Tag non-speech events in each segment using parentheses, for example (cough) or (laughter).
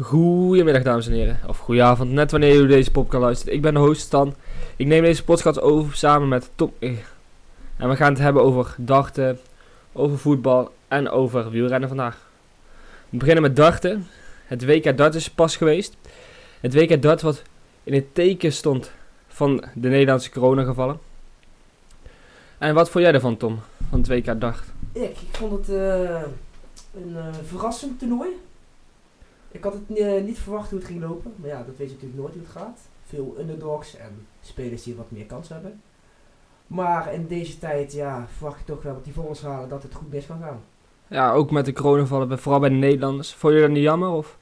Goedemiddag dames en heren, of goedenavond, net wanneer u deze podcast luistert. Ik ben de host Stan. Ik neem deze podcast over samen met Tom. En we gaan het hebben over darten, over voetbal en over wielrennen vandaag. We beginnen met darten. Het WK dart is pas geweest. Het WK dart wat in het teken stond van de Nederlandse coronagevallen. En wat vond jij ervan Tom, van het WK dart? Ik, ik vond het eh, een eh, verrassend toernooi. Ik had het eh, niet verwacht hoe het ging lopen. Maar ja, dat weet je natuurlijk nooit hoe het gaat. Veel underdogs en spelers die wat meer kans hebben. Maar in deze tijd ja, verwacht ik toch wel dat die voor ons halen dat het goed mis kan gaan. Ja, ook met de coronagevallen, bij- vooral bij de Nederlanders. Vond je dat niet jammer? Of?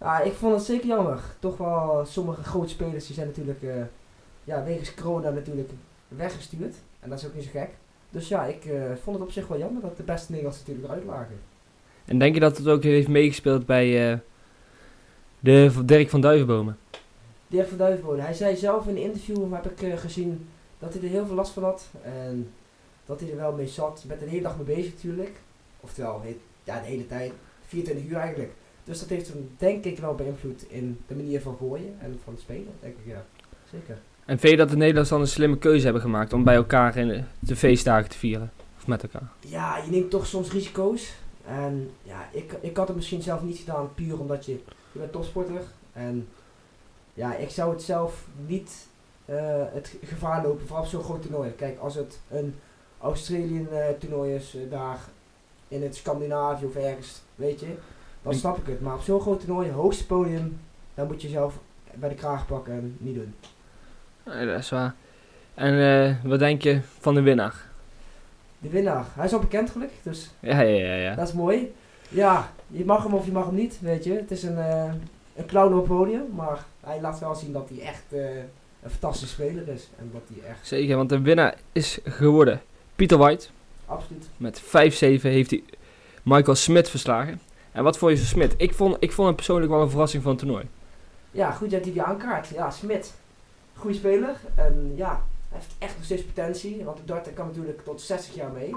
Ja, ik vond het zeker jammer. Toch wel sommige grote spelers die zijn natuurlijk eh, ja, wegens corona natuurlijk weggestuurd. En dat is ook niet zo gek. Dus ja, ik eh, vond het op zich wel jammer dat de beste Nederlanders natuurlijk eruit lagen. En denk je dat het ook heeft meegespeeld bij eh, de Dirk van Duivenbomen? Dirk van Duivenbode, hij zei zelf in een interview, heb ik eh, gezien, dat hij er heel veel last van had. En dat hij er wel mee zat. Je bent er de hele dag mee bezig natuurlijk. Oftewel, he- ja, de hele tijd. 24 uur eigenlijk. Dus dat heeft hem denk ik wel beïnvloed in de manier van gooien en van spelen. Denk ik, ja. Zeker. En vind je dat de Nederlanders dan een slimme keuze hebben gemaakt om bij elkaar in de, de feestdagen te vieren? Of met elkaar? Ja, je neemt toch soms risico's. En ja, ik, ik had het misschien zelf niet gedaan, puur omdat je, je bent topsporter. En ja, ik zou het zelf niet eh, het gevaar lopen, vooral op zo'n groot toernooi. Kijk, als het een Australië eh, toernooi is, eh, daar in het Scandinavië of ergens, weet je, dan snap ik het. Maar op zo'n groot toernooi, hoogste podium, dan moet je zelf bij de kraag pakken en niet doen. Nee, dat is waar. En wat denk je van de winnaar? De winnaar, hij is al bekend gelukkig, dus Ja, ja, ja. ja. Dat is mooi. Ja, je mag hem of je mag hem niet, weet je. Het is een, eh, een clown op podium, maar hij laat wel zien dat hij echt eh, een fantastische speler is. En dat hij echt, Zeker, want de winnaar is geworden Pieter White. absoluut. Met 5-7 heeft hij Michael Smit verslagen. En wat vond je van Smit? Ik vond, ik vond hem persoonlijk wel een verrassing van het toernooi. Ja, goed dat hij die aankaart. Ja, Smit. Goeie speler. En ja, heeft echt nog steeds potentie. Want de kan natuurlijk tot 60 jaar mee.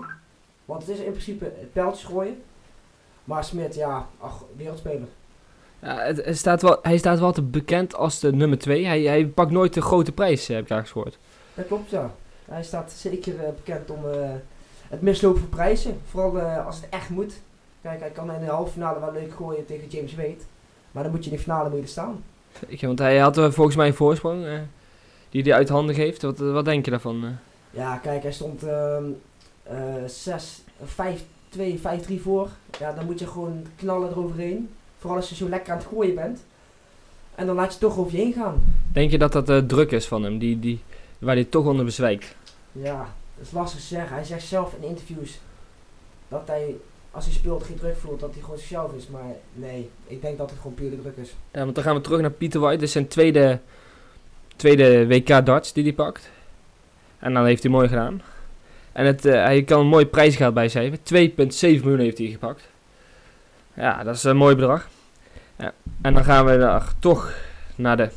Want het is in principe het pijltjes gooien. Maar Smit, ja, ach, wereldspeler. Ja, het, het staat wel, hij staat wel te bekend als de nummer 2. Hij, hij pakt nooit de grote prijs, eh, heb ik eigenlijk gehoord. Dat klopt, ja. Hij staat zeker eh, bekend om eh, het mislopen van prijzen. Vooral als het echt moet. Kijk, hij kan in de halve finale wel leuk gooien tegen James Wade. Maar dan moet je in de finale moet je er staan. Zeker, want hij had volgens mij een voorsprong die hij uit handen geeft. Wat, wat denk je daarvan? eh? Ja, kijk, hij stond ehm, eh 6, 5, 2, 5, 3 voor. Ja, dan moet je gewoon knallen eroverheen. Vooral als je zo lekker aan het gooien bent. En dan laat je toch over je heen gaan. Denk je dat dat de druk is van hem, die, die, waar hij toch onder bezwijkt? Ja, dat is lastig te zeggen. Hij zegt zelf in interviews dat hij, als hij speelt, geen druk voelt. Dat hij gewoon zichzelf is. Maar nee, ik denk dat het gewoon puur de druk is. Ja, want dan gaan we terug naar Pieter White. Dit is zijn tweede, tweede WK darts die hij pakt. En dan heeft hij mooi gedaan. En het, eh, hij kan een mooi prijsgeld bijcijferen. 2,7 miljoen heeft hij gepakt. Ja, dat is een mooi bedrag. En dan gaan we daar toch naar de...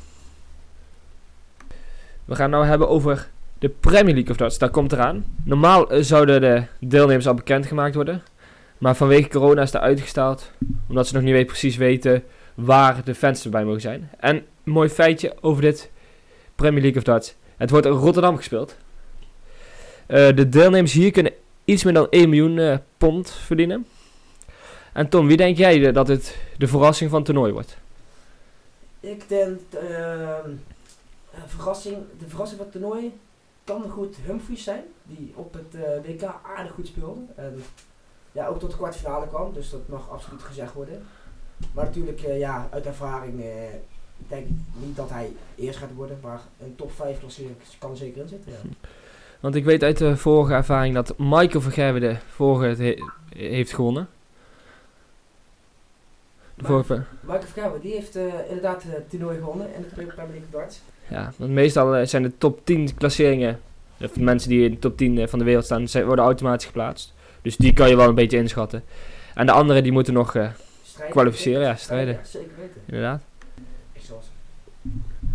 We gaan nou hebben over de Premier League of Darts. Daar komt eraan. Normaal eh, zouden de deelnemers al bekendgemaakt worden. Maar vanwege corona is dat uitgesteld. Omdat ze nog niet weet, precies weten waar de fans erbij mogen zijn. En een mooi feitje over dit Premier League of Darts. Het wordt in Rotterdam gespeeld. Eh, de deelnemers hier kunnen iets meer dan 1 miljoen eh, pond verdienen. En Tom, wie denk jij eh, dat het de verrassing van het toernooi wordt? Ik denk, ehm, verrassing, de verrassing van het toernooi kan goed Humphries zijn, die op het WK aardig goed speelde. En ja, ook tot de kwartfinale kwam, dus dat mag absoluut gezegd worden. Maar natuurlijk, ja, uit ervaring eh, denk ik niet dat hij eerst gaat worden, maar een top 5 klassering kan er zeker in zitten. Ja. Want ik weet uit de vorige ervaring dat Michael van Gerwen de vorige he- heeft gewonnen. De vorige, Michael die heeft eh, inderdaad het toernooi gewonnen in de Premier League darts. ja, want meestal eh, zijn de top 10 klasseringen, of de mensen die in de top 10 eh, van de wereld staan, zijn, worden automatisch geplaatst. Dus die kan je wel een beetje inschatten. En de anderen die moeten nog, Kwalificeren, ja, strijden. Ja, zeker weten. inderdaad.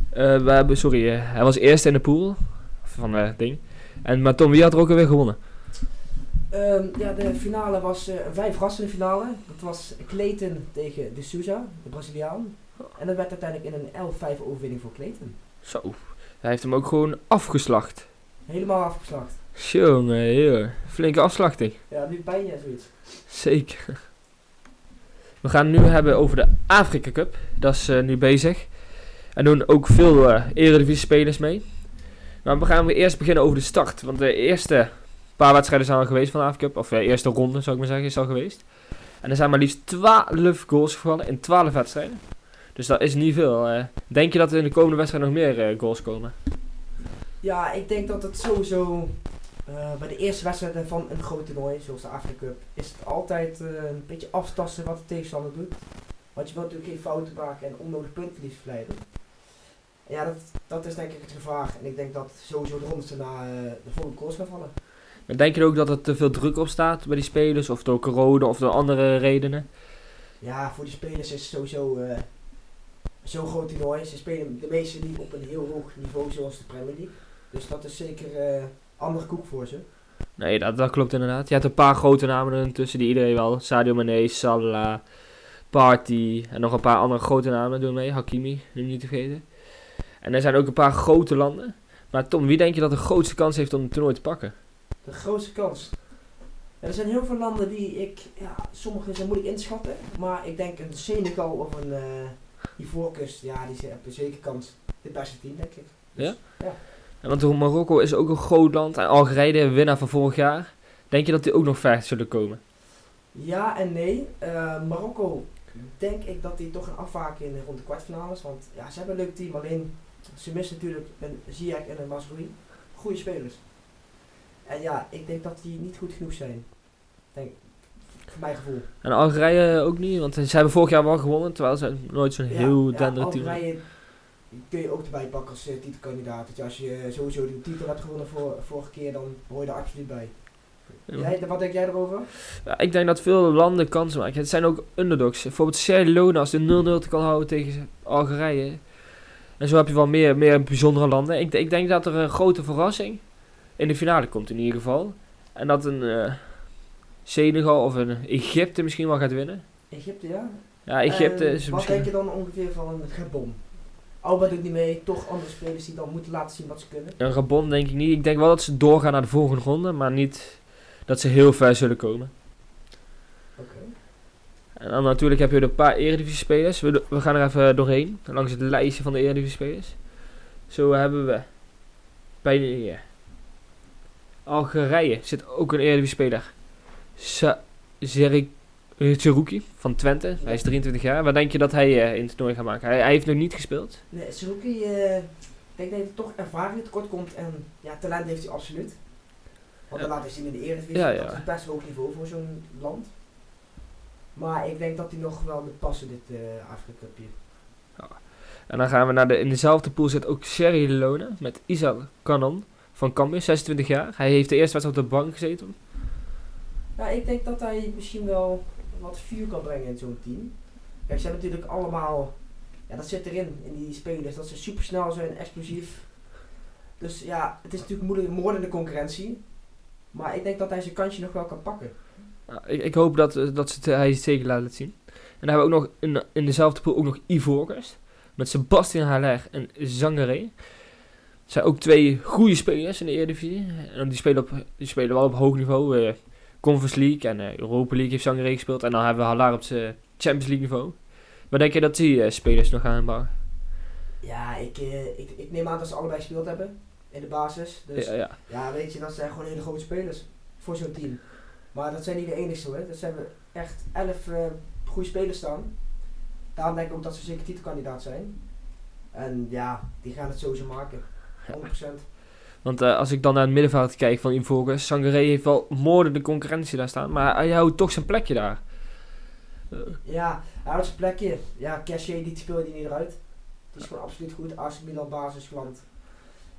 Eh, we hebben, sorry, eh, hij was eerste in de pool van het ding. En, maar Tom, wie had er ook alweer gewonnen? Ehm, ja, de finale was eh, een vrij verrassende finale. Dat was Clayton tegen de Souza, de Braziliaan. En dat werd uiteindelijk in een 11-5 overwinning voor Clayton. Zo. Hij heeft hem ook gewoon afgeslacht. Helemaal afgeslacht. Jongen, joh. Flinke afslachting. Ja, nu pijn je zoiets. Zeker. We gaan nu hebben over de Afrika Cup. Dat is eh, nu bezig. En doen ook veel eh Eredivisie spelers mee. Maar we gaan eerst beginnen over de start. Want de eerste paar wedstrijden zijn al geweest van de Afrika Cup. Of de eerste ronde zou ik maar zeggen is al geweest. En er zijn maar liefst 12 goals gevallen in 12 wedstrijden. Dus dat is niet veel. eh. denk je dat er in de komende wedstrijd nog meer eh, goals komen? Ja, ik denk dat het sowieso eh, bij de eerste wedstrijden van een groot toernooi, zoals de Afrika Cup, is het altijd eh, een beetje aftasten wat de tegenstander doet. Want je wilt natuurlijk geen fouten maken en onnodig puntenverlies verleiden. En ja, dat, dat is denk ik het gevaar. En ik denk dat sowieso de rondes daarna eh, de volgende goals gaan vallen. Maar denk je ook dat er te veel druk op staat bij die spelers? Of door corona of door andere redenen? Ja, voor die spelers is het sowieso zo'n groot toernooi. Ze spelen de meeste niet op een heel hoog niveau zoals de Premier League. Dus dat is zeker andere koek voor ze. Nee, dat, dat klopt inderdaad. Je hebt een paar grote namen ertussen die iedereen wel. Sadio Mane, Salah, Party en nog een paar andere grote namen doen mee. Hakimi, nu niet te vergeten. En er zijn ook een paar grote landen. Maar Tom, wie denk je dat de grootste kans heeft om het toernooi te pakken? De grootste kans. Ja, er zijn heel veel landen die ik, ja, sommige zijn moeilijk inschatten. Maar ik denk een Senegal of een eh Ivoorkust, ja, die hebben zeker kans. Het beste team, denk ik. Dus, Ja? En Want Marokko is ook een groot land. En Algerije, de winnaar van vorig jaar. Denk je dat die ook nog ver zullen komen? Ja en nee. Eh, Marokko, denk ik dat die toch gaan afwaken in rond de kwartfinales. Want ja, ze hebben een leuk team. Alleen, ze missen natuurlijk een Ziyech en een Mazraoui. Goede spelers. En ja, ik denk dat die niet goed genoeg zijn. Denk, voor mijn gevoel. En Algerije ook niet, want ze hebben vorig jaar wel gewonnen. Terwijl ze nooit zo'n heel ja, denderend team hebben. Kun je ook erbij pakken als eh, titelkandidaat. Als je sowieso de titel hebt gewonnen voor, vorige keer, dan hoor je er absoluut bij. Jij, wat denk jij erover? Ja, ik denk dat veel landen kansen maken. Het zijn ook underdogs. Bijvoorbeeld Sierra Leone, als de 0-0 te kan houden tegen Algerije. En zo heb je wel meer, meer bijzondere landen. Ik, ik denk dat er een grote verrassing in de finale komt in ieder geval. En dat een eh, Senegal of een Egypte misschien wel gaat winnen. Egypte, ja? Ja, Egypte is Wat misschien... denk je dan ongeveer van een Gabon? Alba doet niet mee, toch andere spelers die dan moeten laten zien wat ze kunnen. Een Gabon denk ik niet. Ik denk wel dat ze doorgaan naar de volgende ronde, maar niet dat ze heel ver zullen komen. Oké. En dan natuurlijk heb je een paar Eredivisie spelers. We, we gaan er even doorheen, langs het lijstje van de Eredivisie spelers. Zo hebben we bij de, eh, Algerije zit ook een Eredivisie speler. Sa Zerik eh, Zerouki van Twente. Hij is 23 jaar. Waar denk je dat hij eh, in het toernooi gaat maken? Hij, hij heeft nog niet gespeeld. Nee, Suzuki, eh, ik denk dat hij toch ervaring tekort komt en ja, talent heeft hij absoluut. Want Ja. dat laat hij zien in de Eredivisie, Ja, dat ja. is best hoog niveau voor zo'n land. Maar ik denk dat hij nog wel moet passen dit eh Afrika Cup hier. En dan gaan we naar de... In dezelfde pool zit ook Sierra Leone met Isaac Canon van Cambuur, 26 jaar. Hij heeft de eerste wedstrijd op de bank gezeten. Ja, ik denk dat hij misschien wel wat vuur kan brengen in zo'n team. Kijk, ze hebben natuurlijk allemaal, ja, dat zit erin, in die spelers, dat ze super snel zijn, explosief. Dus ja, het is natuurlijk moeilijk, moordende concurrentie. Maar ik denk dat hij zijn kansje nog wel kan pakken. Ik, ik hoop dat, eh, dat ze hij het zeker laat zien. En dan hebben we ook nog in, in dezelfde pool ook nog Ivoorkust. Met Sebastian Haller en Zangaré. Het zijn ook twee goede spelers in de Eredivisie. En die spelen, op, die spelen wel op hoog niveau. eh Conference League en eh, Europa League heeft Zangaré gespeeld. En dan hebben we Haller op zijn Champions League niveau. Maar denk je dat die eh, spelers nog gaan bouwen? Ja, ik, eh, ik, ik neem aan dat ze allebei gespeeld hebben in de basis. Dus ja, ja. ja, weet je, dat zijn gewoon hele grote spelers voor zo'n team. Maar dat zijn niet de enigste hoor. Dat zijn we echt elf goede spelers staan. Daarom denk ik ook dat ze zeker titelkandidaat zijn. En ja, die gaan het sowieso maken. 100%. Want eh, als ik dan naar het middenveld kijk van Ivoorkust. Sangaré heeft wel moordende concurrentie daar staan. Maar hij houdt toch zijn plekje daar. Eh, Ja, hij houdt zijn plekje. Ja, Cassier die speelde die niet eruit. Die is gewoon absoluut goed. Arsenal Milan basisland.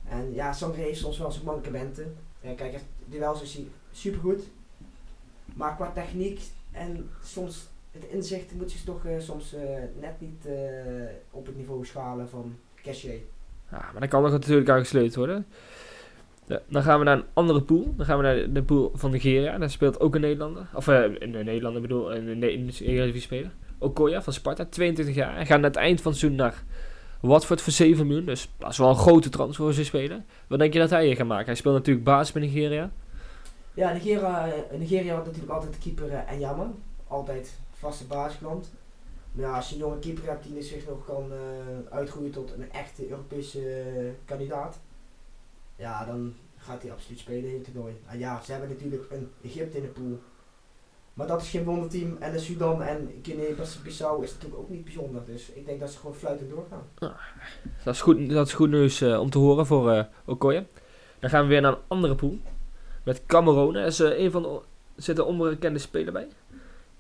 En ja, Sangre heeft soms wel zijn mankementen. Ja, kijk, duels is hij supergoed. Maar qua techniek en soms het inzicht moet je toch eh, soms net niet op het niveau schalen van Cassier. Ja, maar dan kan nog natuurlijk aan worden. Dan gaan we naar een andere pool. Dan gaan we naar de pool van Nigeria. Daar speelt ook een Nederlander. Of uh, een Nederlander bedoel, een Nederlandse speler. Okoya van Sparta, 22 jaar. Hij gaat naar het eind van het seizoen naar Watford voor 7 miljoen. Dus dat is wel een grote transfer voor zijn speler. Wat denk je dat hij hier gaat maken? Hij speelt natuurlijk basis bij Nigeria. Ja, Nigeria, Nigeria had natuurlijk altijd de keeper uh, en jammer. Altijd vaste basisklant. Maar ja, als je een jonge keeper hebt die zich nog kan uitgroeien tot een echte Europese kandidaat. Ja, dan gaat hij absoluut spelen in het toernooi. En ja, ze hebben natuurlijk een Egypte in de pool. Maar dat is geen wonderteam. En de Sudan en Guinea-Bissau is natuurlijk ook niet bijzonder. Dus ik denk dat ze gewoon fluitend doorgaan. Ah, dat, is goed, dat is goed nieuws uh, om te horen voor uh, Okoye. Dan gaan we weer naar een andere pool. Met Cameroon. Er is uh, een van de, zit een onbekende speler bij.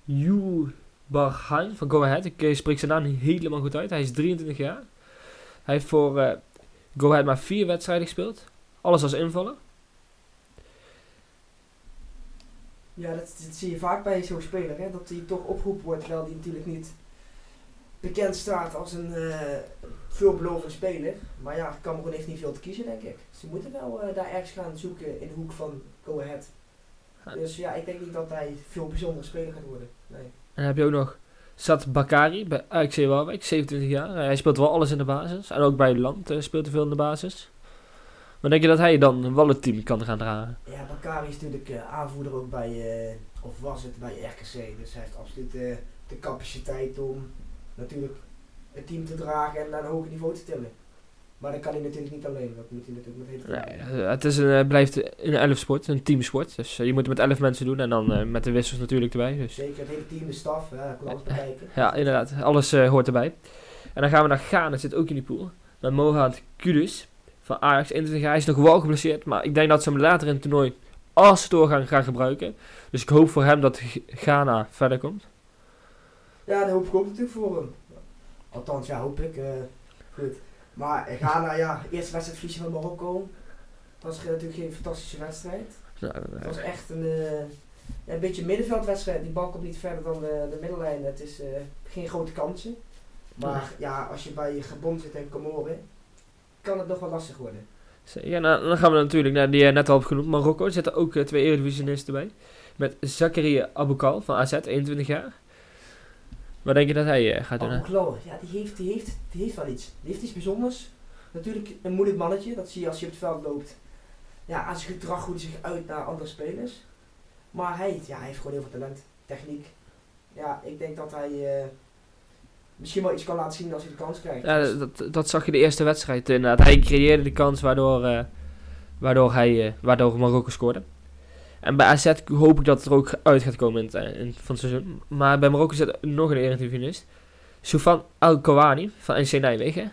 Yu Barhan van Go Ahead. Ik spreek zijn naam helemaal goed uit. Hij is 23 jaar. Hij heeft voor Go Ahead maar vier wedstrijden gespeeld. Alles als invaller. Ja, dat, zie je vaak bij zo'n speler, hè? dat hij toch opgeroepen wordt, terwijl hij natuurlijk niet bekend staat als een uh, veelbelovend speler. Maar ja, Cameroen heeft niet veel te kiezen, denk ik. Ze moeten wel uh, daar ergens gaan zoeken in de hoek van Go Ahead. Dus ja, ik denk niet dat hij veel bijzondere speler gaat worden. Nee. En dan heb je ook nog Sat Bakari bij AXC Waalwijk, 27 jaar. hij speelt wel alles in de basis. En ook bij land uh, speelt hij veel in de basis. Maar denk je dat hij dan wel het team kan gaan dragen? Ja, Bakari is natuurlijk uh, aanvoerder ook bij, uh, of was het bij RKC. Dus hij heeft absoluut uh, de capaciteit om natuurlijk het team te dragen en naar een hoger niveau te tillen. Maar dat kan hij natuurlijk niet alleen. Dat moet hij natuurlijk met hele nee, Het is een, blijft een elf sport, een teamsport. Dus je moet het met elf mensen doen en dan met de wissels natuurlijk erbij. Dus. Zeker, het hele team, de staf, ja, alles bekijken. Ja, inderdaad. Alles hoort erbij. En dan gaan we naar Ghana, zit ook in die pool. Met Mohad Kudus van Ajax 21 Hij is nog wel geblesseerd, maar ik denk dat ze hem later in het toernooi als ze doorgaan gaan gebruiken. Dus ik hoop voor hem dat Ghana verder komt. Ja, dat hoop ik ook natuurlijk voor hem. Althans, ja, hoop ik. Uh, goed. Maar Ghana, ja, eerste wedstrijd verliezen van Marokko. Dat was natuurlijk geen fantastische wedstrijd. Ja, het was echt een, uh, een beetje middenveldwedstrijd. Die bal komt niet verder dan de, de middellijn. Het is uh, geen grote kansen. Maar ja, als je bij Gabon zit en Comoren, kan het nog wel lastig worden. Ja, nou, dan gaan we natuurlijk naar die je net al hebt genoemd. Marokko er zitten ook uh, twee Eredivisionisten bij. Met Zakaria Aboukal van AZ, 21 jaar. Wat denk je dat hij uh, gaat doen? Aboukal, ja, die heeft, die, heeft, die heeft wel iets. Die heeft iets bijzonders. Natuurlijk een moeilijk mannetje, dat zie je als je op het veld loopt. Ja, aan zijn gedrag goed zich uit naar andere spelers. Maar hij, ja, hij heeft gewoon heel veel talent, techniek. Ja, ik denk dat hij... Uh, misschien wel iets kan laten zien als hij de kans krijgt. Ja, dat, dat zag je de eerste wedstrijd inderdaad. Hij creëerde de kans waardoor, uh, waardoor, hij, uh, waardoor Marokko scoorde. En bij AZ hoop ik dat het er ook uit gaat komen in het, in, van het seizoen. Maar bij Marokko zit nog een eredivisionist. Soufan Al-Kawani van NC Nijmegen.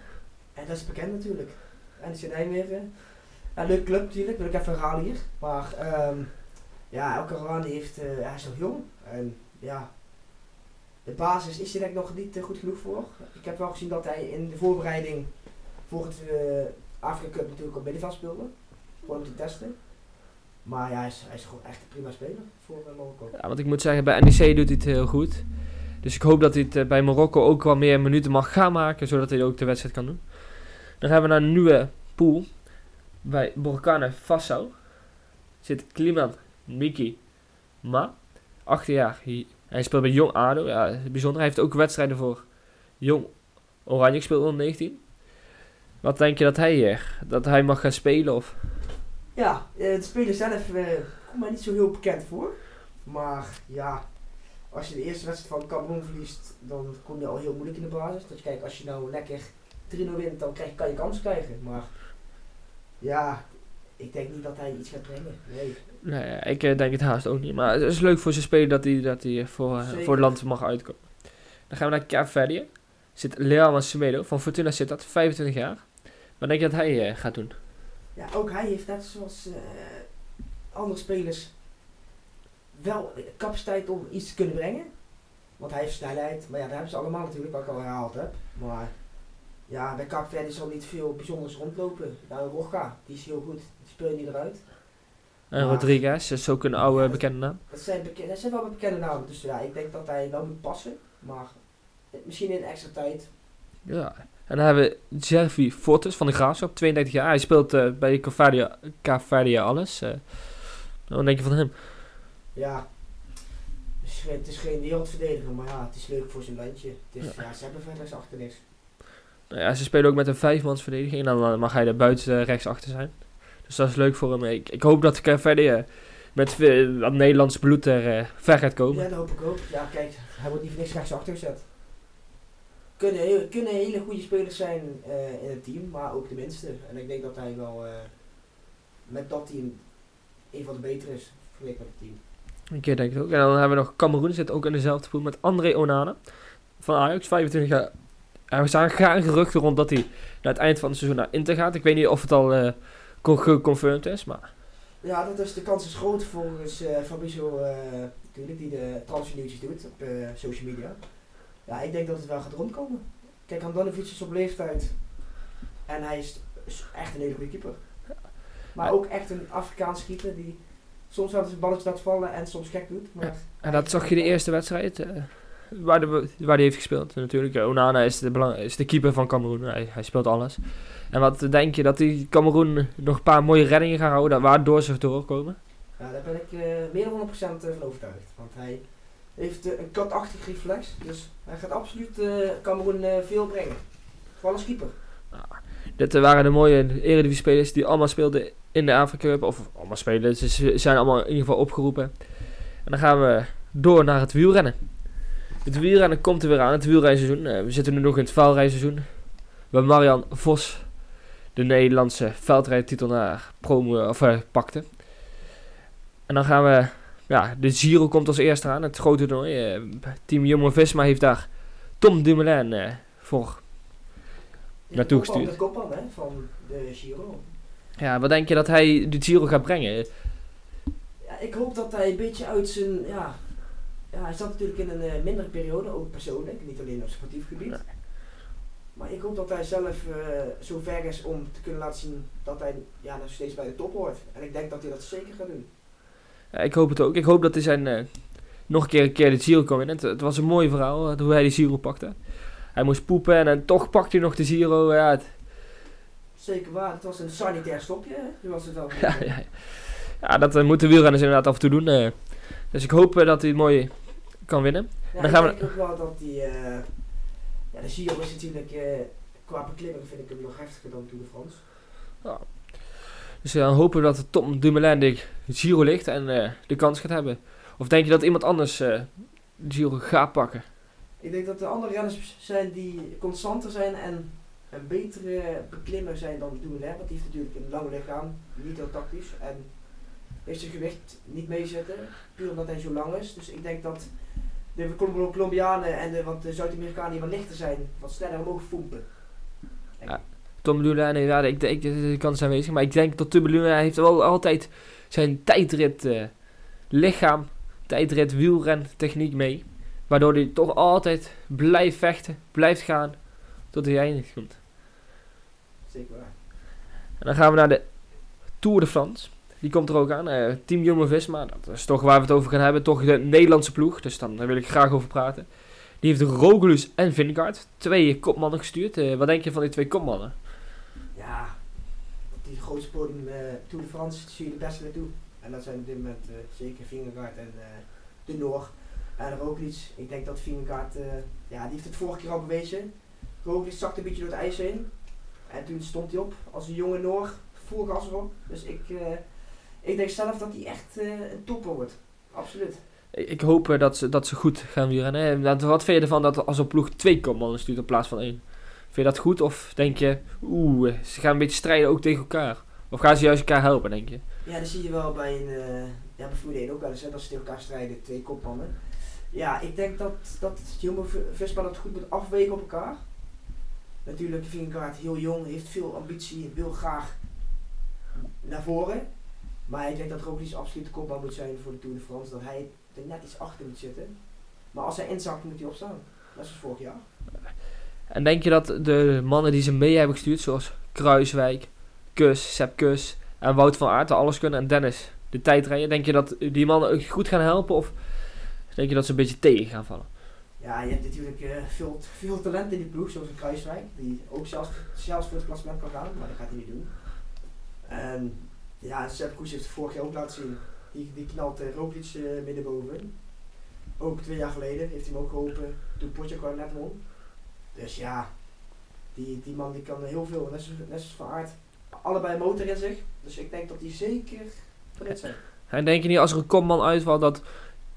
En dat is bekend natuurlijk. NC Nijmegen. Ja, leuk club natuurlijk, wil ik even herhalen hier. Maar um, ja, Al-Kawani heeft, uh, hij is nog jong. En ja, de basis is denk ik nog niet goed genoeg voor. Ik heb wel gezien dat hij in de voorbereiding voor het uh, Afrika Cup natuurlijk op middenveld speelde. Gewoon om te testen. Maar ja, hij is, hij is gewoon echt een prima speler voor uh, Marokko. Ja, want ik moet zeggen, bij NEC doet hij het heel goed. Dus ik hoop dat hij het bij Marokko ook wel meer minuten mag gaan maken, zodat hij ook de wedstrijd kan doen. Dan gaan we naar een nieuwe pool. Bij Burkina Faso zit Kliman Miki Ma, 18 jaar, hij speelt bij Jong ADO. Ja, bijzonder. Hij heeft ook wedstrijden voor Jong Oranje gespeeld onder 19. Wat denk je dat hij, uh, dat hij mag gaan spelen? Of? Ja, uh, de speler zelf uh, komt mij niet zo heel bekend voor. Maar ja, als je de eerste wedstrijd van Cameroen verliest, dan kom je al heel moeilijk in de basis. Dat je kijkt, als je nou lekker 3-0 wint, dan krijg, kan je kans krijgen. Maar ja, ik denk niet dat hij iets gaat brengen. Nee. Nee, ik uh, denk het haast ook niet. Maar het is leuk voor zijn speler dat hij, dat hij voor, uh, voor het land mag uitkomen. Dan gaan we naar Cape Zit Leal Semedo van Fortuna Sittard, 25 jaar. Wat denk je dat hij uh, gaat doen? Ja, ook hij heeft net zoals andere spelers wel capaciteit om iets te kunnen brengen. Want hij heeft snelheid. Maar ja, dat hebben ze allemaal natuurlijk, wat ik al herhaald heb. Maar ja, bij Cape Verde zal niet veel bijzonders rondlopen. Nou, Rocha, die is heel goed. Die speelt niet eruit. En Rodriguez is ook een oude bekende naam. Dat zijn, beke dat zijn wel bekende namen. Dus ja, ik denk dat hij wel moet passen. Maar misschien in extra tijd Ja. En dan hebben we Jervi Fortes van de Graafschap, 32 jaar. Hij speelt eh, bij Cavadia, Cavadia alles. eh. wat denk je van hem? Ja, het is, geen, het is geen wereldverdediger, maar ja, het is leuk voor zijn landje. Het is, ja. ze hebben verder achter niks. Nou ja, ze spelen ook met een vijfmansverdediging. En dan eh, mag hij er buiten eh, rechts achter zijn. Dus dat is leuk voor hem. Ik, ik hoop dat Cavadia met veel- wat Nederlands bloed er eh, ver gaat komen. Ja, dat hoop ik ook. Ja, kijk, hij wordt niet voor niks rechts achter gezet. Kunnen, kunnen hele goede spelers zijn eh, in het team, maar ook de minste. En ik denk dat hij wel eh, met dat team een van de betere is, vergeleken met het team. Een keer denk ik ook. En dan hebben we nog Cameroen, zit ook in dezelfde pool met André Onana van Ajax, 25 jaar. Er zijn gaan geruchten rond dat hij naar het eind van het seizoen naar Inter gaat. Ik weet niet of het al eh geconfirmed is, maar Ja, dat is, de kans is groot volgens eh Fabrizio eh, natuurlijk, die de transfernieuwtjes doet op eh, social media. Ja, ik denk dat het wel gaat rondkomen. Kijk, Handanovic is op leeftijd en hij is, is echt een hele goede keeper. Maar ook echt een Afrikaanse keeper die soms wel eens een balletje laat vallen en soms gek doet. Maar en dat zag je de eerste wedstrijd waar, de, waar hij heeft gespeeld. Natuurlijk, eh, Onana is de, belang, is de keeper van Cameroen. Hij, hij speelt alles. En wat denk je dat die Cameroen nog een paar mooie reddingen gaat houden, waardoor ze doorkomen? Ja, daar ben ik eh, meer dan 100% van overtuigd. Want hij heeft eh, een katachtig reflex. Dus hij gaat absoluut eh Cameroen eh, veel brengen. Vooral als keeper. Dit eh, waren de mooie Eredivisie-spelers die allemaal speelden in de Afrika Cup. Of allemaal spelen, ze zijn allemaal in ieder geval opgeroepen. En dan gaan we door naar het wielrennen. Het wielrennen komt er weer aan, het wielrijseizoen. Eh, we zitten nu nog in het vuilrijseizoen. Waar Marian Vos de Nederlandse veldrijtitel naar promo, of, eh, pakte. En dan gaan we... Ja, de Giro komt als eerste aan, het grote toernooi. Eh, team Jumbo-Visma heeft daar Tom Dumoulin voor Naartoe De gestuurd. De kopman hè, van de Giro. Ja, wat denk je dat hij de Giro gaat brengen? Ja, ik hoop dat hij een beetje uit zijn. Ja, ja hij zat natuurlijk in een eh, mindere periode, ook persoonlijk, niet alleen op sportief gebied. Nee. Maar ik hoop dat hij zelf eh, zo ver is om te kunnen laten zien dat hij ja, nog steeds bij de top hoort. En ik denk dat hij dat zeker gaat doen. Ja, ik hoop het ook. Ik hoop dat hij zijn, eh, nog een keer, een keer de Giro kan winnen. Het, het was een mooi verhaal hoe hij de Giro pakte. Hij moest poepen en, toch pakte hij nog de Giro. Ja, het- Zeker waar, het was een sanitair stopje, hè, zoals het wel (laughs) ja, ja, ja, dat moeten wielrenners inderdaad af en toe doen. dus ik hoop dat hij het mooi kan winnen. Ja, Dan ik gaan we- denk ook wel dat die. eh, ja, de Giro is natuurlijk. eh, qua beklimming vind ik hem nog heftiger dan Tour de France. Dus eh, dan hopen we dat het Tom Dumoulin de Giro ligt en de kans gaat hebben. Of denk je dat iemand anders de Giro gaat pakken? Ik denk dat er andere renners zijn die constanter zijn en een betere beklimmer zijn dan Dumoulin. Want die heeft natuurlijk een lang lichaam, niet heel tactisch. En heeft zijn gewicht niet meezitten, puur omdat hij zo lang is. Dus ik denk dat de Colom- Colombianen en de, de Zuid-Amerikanen die wat lichter zijn, wat sneller omhoog voempen. En- Ja. Tom Dumoulin, nee, ja, ik denk de kans is aanwezig. Maar ik denk dat Tom Dumoulin heeft wel altijd zijn tijdrit eh, lichaam, tijdrit wielren techniek mee. Waardoor hij toch altijd blijft vechten, blijft gaan tot hij eindigt komt. Zeker waar. En dan gaan we naar de Tour de France. Die komt er ook aan. eh, Team Jumbo-Visma, dat is toch waar we het over gaan hebben. Toch de Nederlandse ploeg, dus dan, daar wil ik graag over praten. Die heeft Roglic en Vingegaard, twee kopmannen gestuurd. Eh, wat denk je van die twee kopmannen? Ja, die grootste podium Tour de France zie je de beste naartoe. En dat zijn op dit moment zeker Vingegaard en de Noor. En Roglic, ik denk dat Vingegaard, ja, die heeft het vorige keer al bewezen. Roglic zakte een beetje door het ijs heen. En toen stond hij op als een jonge Noor, full gas erop. Dus ik, ik denk zelf dat hij echt eh, een topper wordt. Absoluut. Ik hoop eh, dat ze, dat ze goed gaan wielrennen. hè. Nou, Wat vind je ervan dat als een ploeg twee kopmannen stuurt in plaats van één? Vind je dat goed of denk je, oeh, eh, ze gaan een beetje strijden ook tegen elkaar? Of gaan ze juist elkaar helpen, denk je? Ja, dat zie je wel bij een, eh ja, bij Formule 1 ook wel eens, hè, dat ze tegen elkaar strijden, twee kopmannen. Ja, ik denk dat, dat Jumbo-Visma dat goed moet afwegen op elkaar. Natuurlijk, Vingegaard heel jong, heeft veel ambitie, wil graag naar voren. Maar ik denk dat Roglic absoluut de kopman moet zijn voor de Tour de France. Dat hij er net iets achter moet zitten. Maar als hij inzakt, moet hij opstaan. Net zoals vorig jaar. En denk je dat de mannen die ze mee hebben gestuurd, zoals Kruiswijk, Kus, Sepp Kus en Wout van Aert, alles kunnen en Dennis, de tijdrijden, denk je dat die mannen goed gaan helpen of denk je dat ze een beetje tegen gaan vallen? Ja, je hebt natuurlijk eh, veel, veel talent in die ploeg, zoals een Kruiswijk, die ook zelfs, zelfs voor het klassement kan gaan, maar dat gaat hij niet doen. En ja, Sepp Koes heeft het vorig jaar ook laten zien. Die, die knalt uh, Roglic uh, middenboven. Ook twee jaar geleden heeft hij hem ook geholpen toen Potjakar net won. Dus ja, die, die man die kan heel veel, net zoals, net zoals Van Aert. Allebei motor in zich, dus ik denk dat die zeker erin zijn. En denk je niet als er een kopman uitvalt dat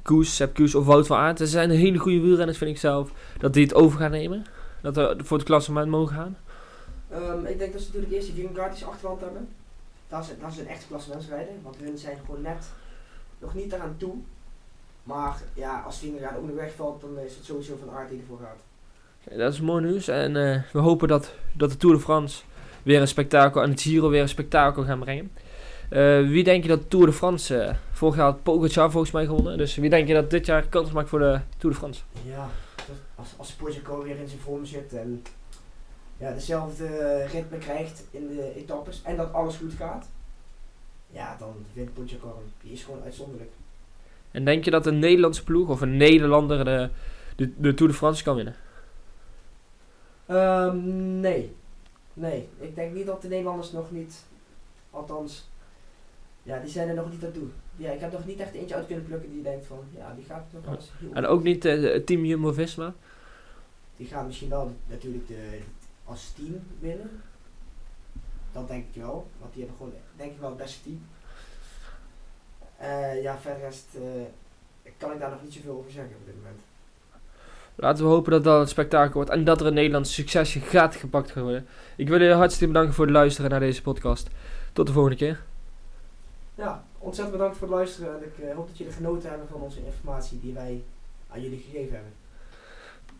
Koes, Sepp Koes of Wout van Aert, ze zijn hele goede wielrenners vind ik zelf, dat die het over gaan nemen? Dat we voor het klassement mogen gaan? Um, ik denk dat ze natuurlijk eerst die Vingegaard's achterland hebben. Dat is, dat is een echte klassementsrijder, want hun zijn gewoon net nog niet eraan toe. Maar ja, als Vingegaard ook nog wegvalt, dan is het sowieso van Aert die ervoor gaat. Okay, dat is mooi nieuws en uh, we hopen dat, dat de Tour de France weer een spektakel en het Giro weer een spektakel gaan brengen. Uh, wie denk je dat Tour de France, uh, vorig jaar had Pogacar volgens mij gewonnen, dus wie denk je dat dit jaar kans maakt voor de Tour de France? Ja, als, als Pogacar weer in zijn vorm zit en ja, dezelfde ritme krijgt in de etappes en dat alles goed gaat, ja, dan wint Pogacar Die is gewoon uitzonderlijk. En denk je dat een Nederlandse ploeg of een Nederlander de, de, de Tour de France kan winnen? Um, nee. Nee, ik denk niet dat de Nederlanders nog niet, althans, ja, die zijn er nog niet aan toe. Ja, ik heb nog niet echt eentje uit kunnen plukken die denkt van, ja, die gaat nog wel heel En ook niet uh, het team Jumbo-Visma? Die gaan misschien wel natuurlijk de, als team winnen. Dat denk ik wel, want die hebben gewoon, denk ik wel het beste team. Uh, ja, verder rest, uh, kan ik daar nog niet zoveel over zeggen op dit moment. Laten we hopen dat dat een spektakel wordt en dat er een Nederlands succesje gaat gepakt worden. Ik wil je hartstikke bedanken voor het luisteren naar deze podcast. Tot de volgende keer. Ja, ontzettend bedankt voor het luisteren en ik uh, hoop dat jullie genoten hebben van onze informatie die wij aan jullie gegeven hebben.